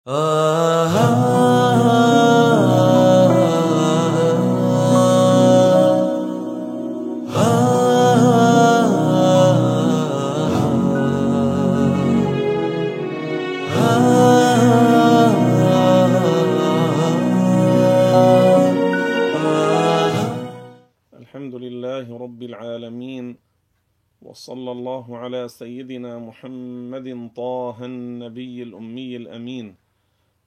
الحمد لله رب العالمين وصلى الله على سيدنا محمد طه النبي الأمي الأمين.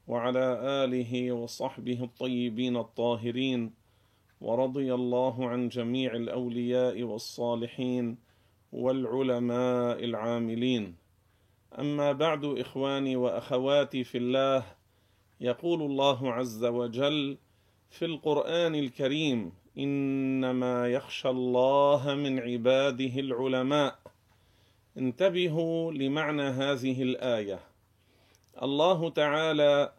وعلى آله وصحبه الطيبين الطاهرين ورضي الله عن جميع الأولياء والصالحين والعلماء العاملين. أما بعد إخواني وأخواتي في الله يقول الله عز وجل في القرآن الكريم إنما يخشى الله من عباده العلماء. انتبهوا لمعنى هذه الآية. الله تعالى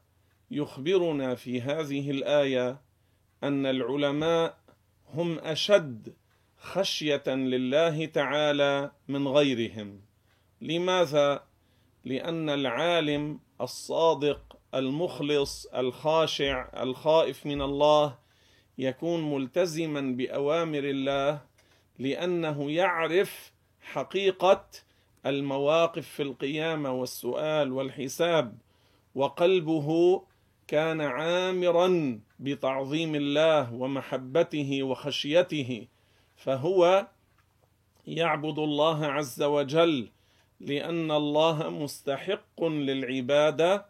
يخبرنا في هذه الآية أن العلماء هم أشد خشية لله تعالى من غيرهم. لماذا؟ لأن العالم الصادق المخلص الخاشع الخائف من الله يكون ملتزما بأوامر الله لأنه يعرف حقيقة المواقف في القيامة والسؤال والحساب وقلبه كان عامرا بتعظيم الله ومحبته وخشيته فهو يعبد الله عز وجل لأن الله مستحق للعبادة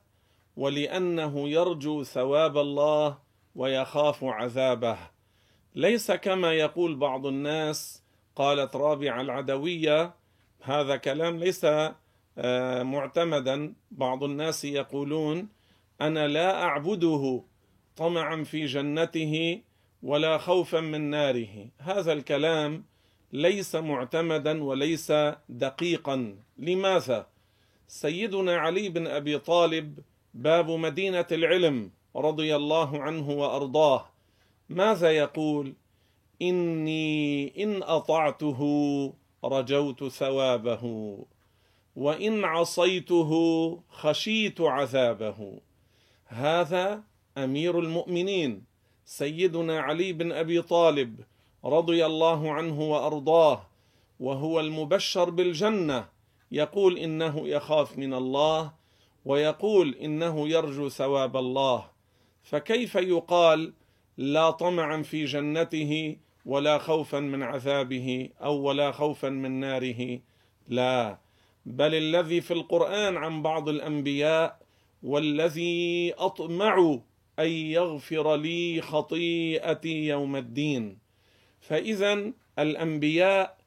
ولأنه يرجو ثواب الله ويخاف عذابه. ليس كما يقول بعض الناس قالت رابعة العدوية هذا كلام ليس معتمدا. بعض الناس يقولون أنا لا أعبده طمعا في جنته ولا خوفا من ناره. هذا الكلام ليس معتمدا وليس دقيقا. لماذا؟ سيدنا علي بن أبي طالب باب مدينة العلم رضي الله عنه وأرضاه ماذا يقول؟ إني إن أطعته رجوت ثوابه وإن عصيته خشيت عذابه. هذا أمير المؤمنين سيدنا علي بن أبي طالب رضي الله عنه وأرضاه وهو المبشر بالجنة يقول إنه يخاف من الله ويقول إنه يرجو ثواب الله. فكيف يقال لا طمعا في جنته ولا خوفا من عذابه أو ولا خوفا من ناره. لا. بل الذي في القرآن عن بعض الأنبياء والذي أطمع أن يغفر لي خطيئتي يوم الدين. فاذا الأنبياء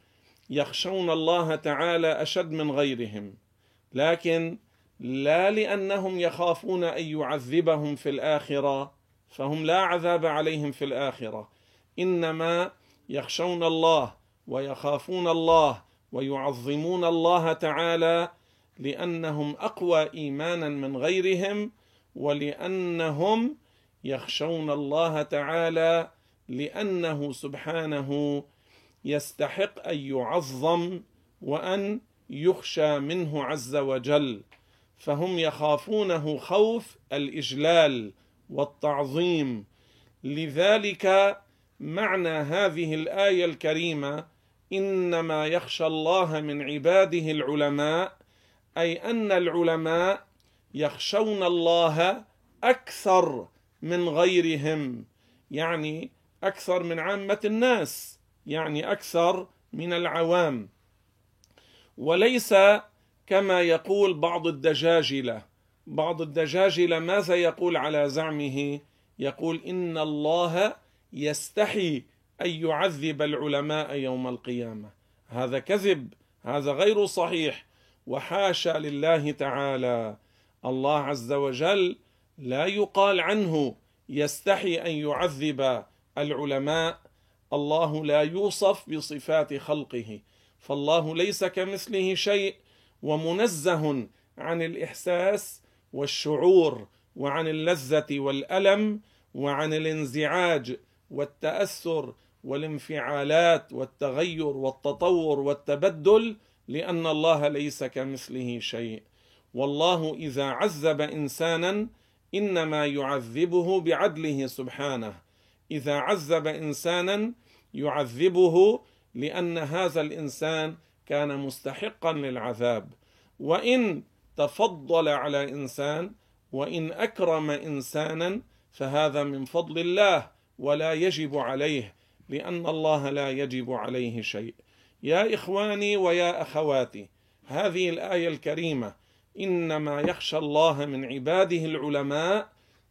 يخشون الله تعالى أشد من غيرهم. لكن لا لأنهم يخافون أن يعذبهم في الآخرة فهم لا عذاب عليهم في الآخرة. إنما يخشون الله ويخافون الله ويعظمون الله تعالى لأنهم أقوى إيمانا من غيرهم ولأنهم يخشون الله تعالى لأنه سبحانه يستحق أن يعظم وأن يخشى منه عز وجل. فهم يخافونه خوف الإجلال والتعظيم. لذلك معنى هذه الآية الكريمة إنما يخشى الله من عباده العلماء أي أن العلماء يخشون الله أكثر من غيرهم يعني أكثر من عامة الناس يعني أكثر من العوام. وليس كما يقول بعض الدجاجلة. بعض الدجاجلة ماذا يقول على زعمه؟ يقول إن الله يستحي أن يعذب العلماء يوم القيامة. هذا كذب هذا غير صحيح. وحاشا لله تعالى. الله عز وجل لا يقال عنه يستحي أن يعذب العلماء. الله لا يوصف بصفات خلقه. فالله ليس كمثله شيء ومنزه عن الإحساس والشعور وعن اللذة والألم وعن الانزعاج والتأثر والانفعالات والتغير والتطور والتبدل لأن الله ليس كمثله شيء. والله إذا عذب إنسانا إنما يعذبه بعدله سبحانه. إذا عذب إنسانا يعذبه لأن هذا الإنسان كان مستحقا للعذاب. وإن تفضل على إنسان وإن أكرم إنسانا فهذا من فضل الله. ولا يجب عليه لأن الله لا يجب عليه شيء. يا إخواني ويا أخواتي هذه الآية الكريمة إنما يخشى الله من عباده العلماء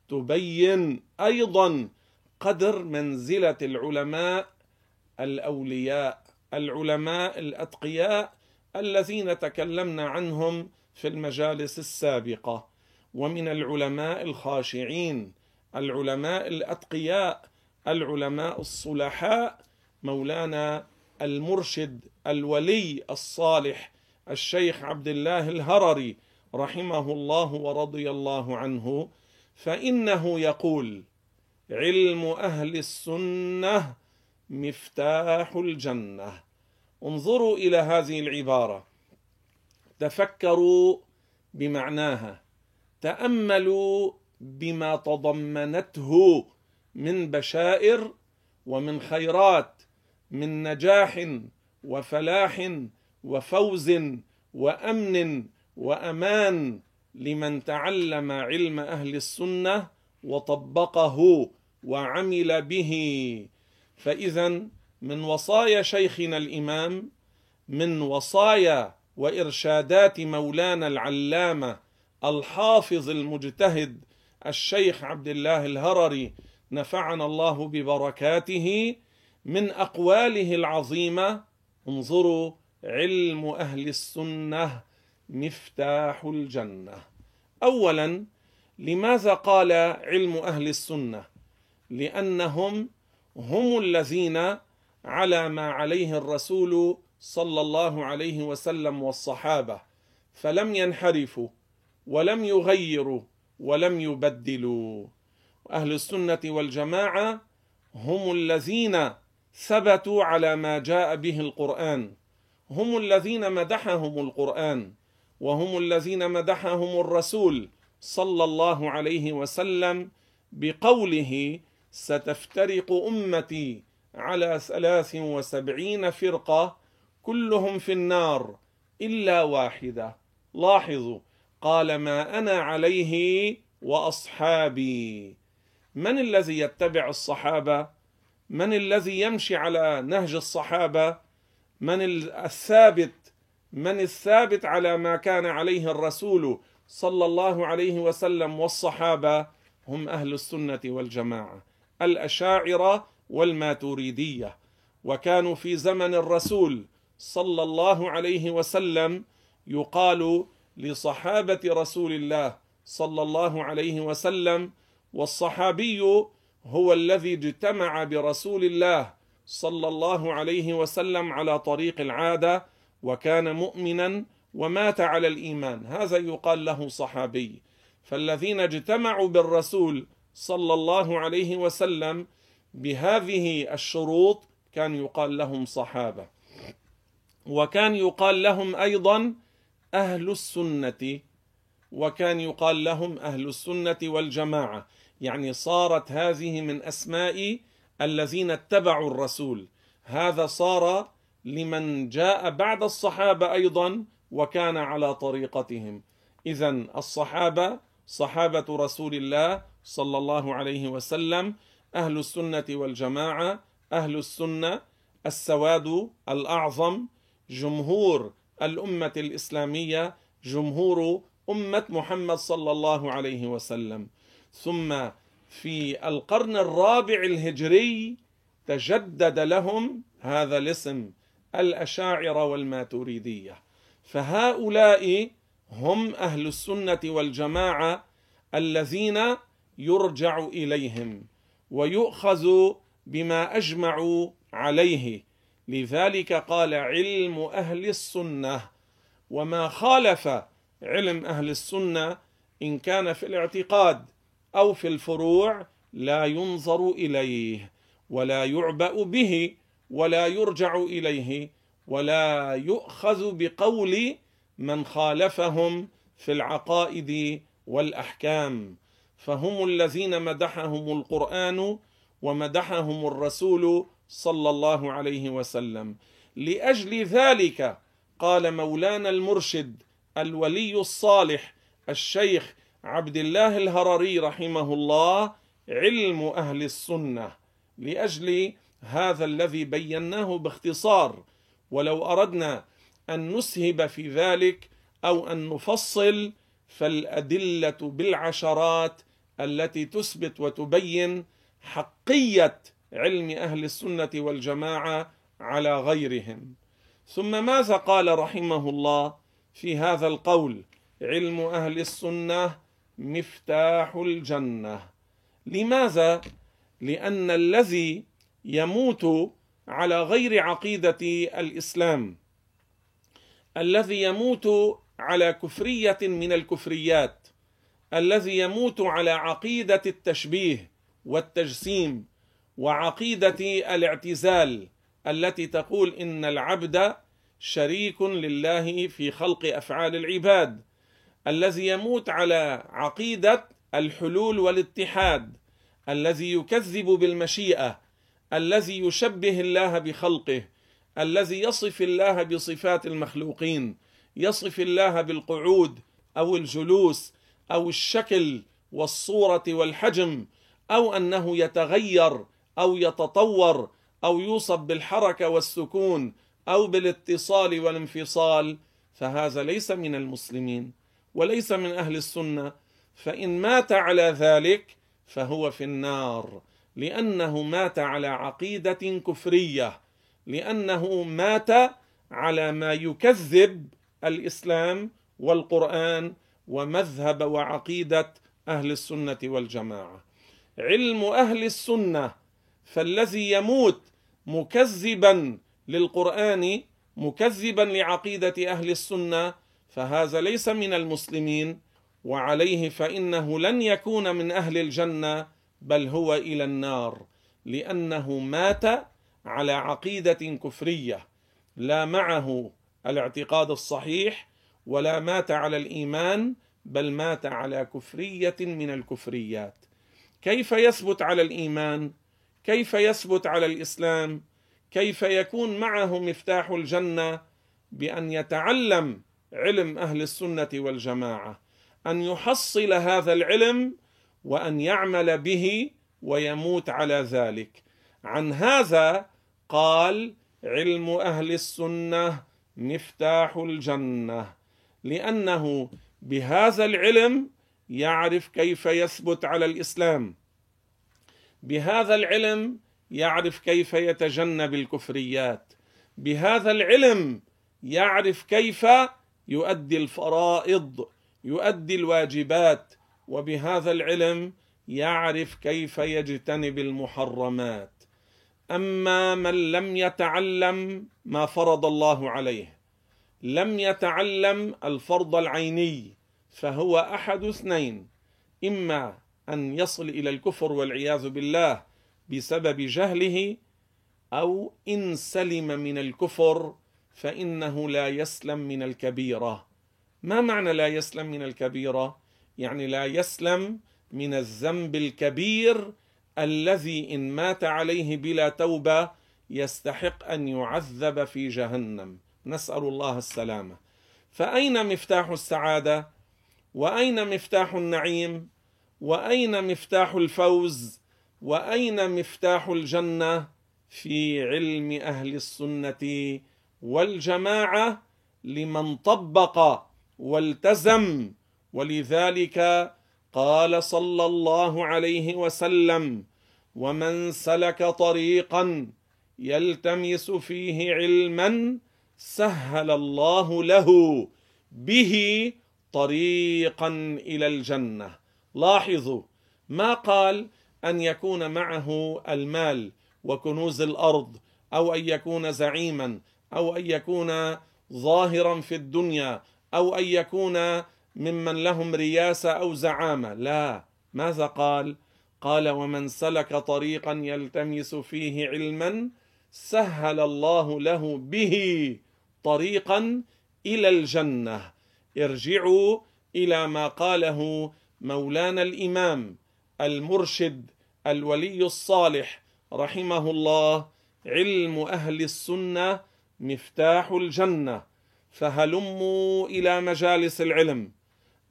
تبين أيضا قدر منزلة العلماء الأولياء العلماء الأتقياء الذين تكلمنا عنهم في المجالس السابقة. ومن العلماء الخاشعين العلماء الأتقياء العلماء الصلحاء مولانا المرشد الولي الصالح الشيخ عبد الله الهرري رحمه الله ورضي الله عنه فإنه يقول علم أهل السنة مفتاح الجنة. انظروا إلى هذه العبارة. تفكروا بمعناها. تأملوا بما تضمنته. من بشائر ومن خيرات من نجاح وفلاح وفوز وأمن وأمان لمن تعلم علم أهل السنة وطبقه وعمل به. فاذا من وصايا شيخنا الإمام من وصايا وإرشادات مولانا العلامة الحافظ المجتهد الشيخ عبد الله الهرري نفعنا الله ببركاته من أقواله العظيمة. انظروا علم أهل السنة مفتاح الجنة. اولا لماذا قال علم أهل السنة؟ لأنهم هم الذين على ما عليه الرسول صلى الله عليه وسلم والصحابة. فلم ينحرفوا ولم يغيروا ولم يبدلوا. أهل السنة والجماعة هم الذين ثبتوا على ما جاء به القرآن. هم الذين مدحهم القرآن وهم الذين مدحهم الرسول صلى الله عليه وسلم بقوله ستفترق أمتي على ثلاث وسبعين فرقة كلهم في النار إلا واحدة لاحظوا قال ما أنا عليه وأصحابي من الذي يتبع الصحابة؟ من الذي يمشي على نهج الصحابة؟ من الثابت من الثابت على ما كان عليه الرسول صلى الله عليه وسلم والصحابة؟ هم أهل السنة والجماعة الأشاعرة والماتريديه وكانوا في زمن الرسول صلى الله عليه وسلم يقال لصحابة رسول الله صلى الله عليه وسلم والصحابي هو الذي اجتمع برسول الله صلى الله عليه وسلم على طريق العادة وكان مؤمنا ومات على الإيمان. هذا يقال له صحابي. فالذين اجتمعوا بالرسول صلى الله عليه وسلم بهذه الشروط كان يقال لهم صحابة. وكان يقال لهم أيضا أهل السنة وكان يقال لهم أهل السنة والجماعة. يعني صارت هذه من أسماء الذين اتبعوا الرسول. هذا صار لمن جاء بعد الصحابة أيضا وكان على طريقتهم. اذا الصحابة صحابة رسول الله صلى الله عليه وسلم أهل السنة والجماعة أهل السنة السواد الأعظم جمهور الأمة الإسلامية جمهور أمة محمد صلى الله عليه وسلم. ثم في القرن الرابع الهجري تجدد لهم هذا الاسم الأشاعرة والماتريدية. فهؤلاء هم أهل السنة والجماعة الذين يرجع إليهم ويؤخذ بما أجمعوا عليه. لذلك قال علم أهل السنة وما خالف علم أهل السنة إن كان في الاعتقاد أو في الفروع لا ينظر إليه ولا يعبأ به ولا يرجع إليه ولا يؤخذ بقول من خالفهم في العقائد والأحكام. فهم الذين مدحهم القرآن ومدحهم الرسول صلى الله عليه وسلم. لأجل ذلك قال مولانا المرشد الولي الصالح الشيخ عبد الله الهرري رحمه الله علم أهل السنة. لأجل هذا الذي بيناه باختصار ولو أردنا أن نسهب في ذلك أو أن نفصل فالأدلة بالعشرات التي تثبت وتبين حقية علم أهل السنة والجماعة على غيرهم. ثم ماذا قال رحمه الله؟ في هذا القول علم أهل السنة مفتاح الجنة. لماذا؟ لأن الذي يموت على غير عقيدة الإسلام الذي يموت على كفرية من الكفريات الذي يموت على عقيدة التشبيه والتجسيم وعقيدة الاعتزال التي تقول إن العبد شريك لله في خلق أفعال العباد الذي يموت على عقيدة الحلول والاتحاد الذي يكذب بالمشيئة الذي يشبه الله بخلقه الذي يصف الله بصفات المخلوقين يصف الله بالقعود أو الجلوس أو الشكل والصورة والحجم أو أنه يتغير أو يتطور أو يوصف بالحركة والسكون أو بالاتصال والانفصال فهذا ليس من المسلمين وليس من أهل السنة. فإن مات على ذلك فهو في النار لأنه مات على عقيدة كفرية لأنه مات على ما يكذب الإسلام والقرآن ومذهب وعقيدة أهل السنة والجماعة. علم أهل السنة فالذي يموت مكذبا للقرآن مكذبا لعقيدة أهل السنة فهذا ليس من المسلمين وعليه فإنه لن يكون من أهل الجنة بل هو إلى النار لأنه مات على عقيدة كفرية لا معه الاعتقاد الصحيح ولا مات على الإيمان بل مات على كفرية من الكفريات. كيف يثبت على الإيمان؟ كيف يثبت على الإسلام؟ كيف يكون معه مفتاح الجنة بأن يتعلم علم أهل السنة والجماعة أن يحصل هذا العلم وأن يعمل به ويموت على ذلك. عن هذا قال علم أهل السنة مفتاح الجنة. لأنه بهذا العلم يعرف كيف يثبت على الإسلام. بهذا العلم يعرف كيف يتجنب الكفريات. بهذا العلم يعرف كيف يؤدي الفرائض يؤدي الواجبات. وبهذا العلم يعرف كيف يجتنب المحرمات. أما من لم يتعلم ما فرض الله عليه لم يتعلم الفرض العيني فهو أحد اثنين. إما أن يصل إلى الكفر والعياذ بالله بسبب جهله أو إن سلم من الكفر فإنه لا يسلم من الكبيرة. ما معنى لا يسلم من الكبيرة؟ يعني لا يسلم من الذنب الكبير الذي إن مات عليه بلا توبة يستحق أن يعذب في جهنم. نسأل الله السلامة. فأين مفتاح السعادة؟ وأين مفتاح النعيم؟ وأين مفتاح الفوز؟ وأين مفتاح الجنة في علم أهل السنة والجماعة لمن طبق والتزم؟ ولذلك قال صلى الله عليه وسلم ومن سلك طريقا يلتمس فيه علما سهل الله له به طريقا إلى الجنة. لاحظوا ما قال أن يكون معه المال وكنوز الأرض أو أن يكون زعيما أو أن يكون ظاهرا في الدنيا أو أن يكون ممن لهم رياسة أو زعامة. لا. ماذا قال؟ قال ومن سلك طريقا يلتمس فيه علما سهل الله له به طريقا إلى الجنة. ارجعوا إلى ما قاله مولانا الإمام. المرشد الولي الصالح رحمه الله علم أهل السنة مفتاح الجنة فهلموا إلى مجالس العلم.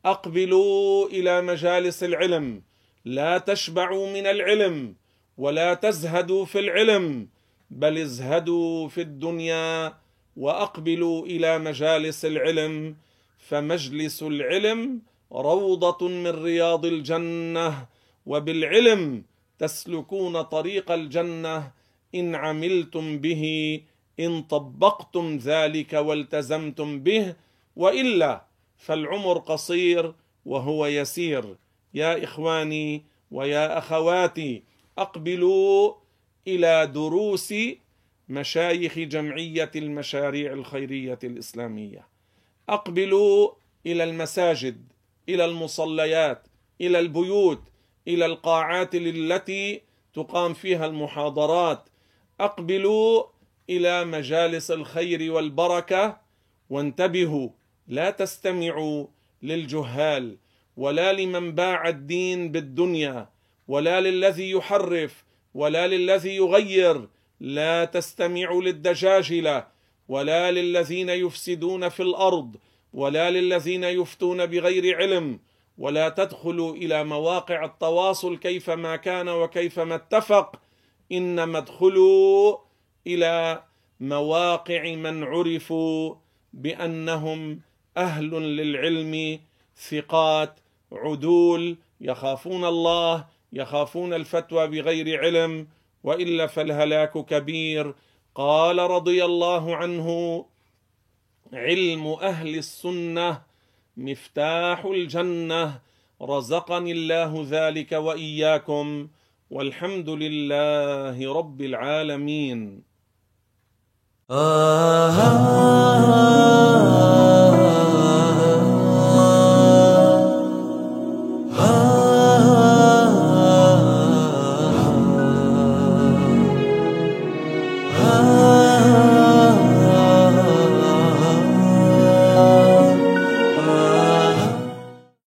أقبلوا إلى مجالس العلم. لا تشبعوا من العلم ولا تزهدوا في العلم بل ازهدوا في الدنيا وأقبلوا إلى مجالس العلم. فمجلس العلم روضة من رياض الجنة. وبالعلم تسلكون طريق الجنة إن عملتم به إن طبقتم ذلك والتزمتم به وإلا فالعمر قصير وهو يسير. يا إخواني ويا أخواتي أقبلوا إلى دروس مشايخ جمعية المشاريع الخيرية الإسلامية. أقبلوا إلى المساجد إلى المصليات إلى البيوت إلى القاعات التي تقام فيها المحاضرات. أقبلوا إلى مجالس الخير والبركة وانتبهوا لا تستمعوا للجهال ولا لمن باع الدين بالدنيا ولا للذي يحرف ولا للذي يغير. لا تستمعوا للدجاجلة ولا للذين يفسدون في الأرض ولا للذين يفتون بغير علم ولا تدخلوا إلى مواقع التواصل كيفما كان وكيفما اتفق. إنما ادخلوا إلى مواقع من عرفوا بأنهم أهل للعلم ثقات عدول يخافون الله يخافون الفتوى بغير علم وإلا فالهلاك كبير. قال رضي الله عنه علم أهل السنة مفتاح الجنة رزقني الله ذلك وإياكم والحمد لله رب العالمين. آه, آه،, آه،, آه.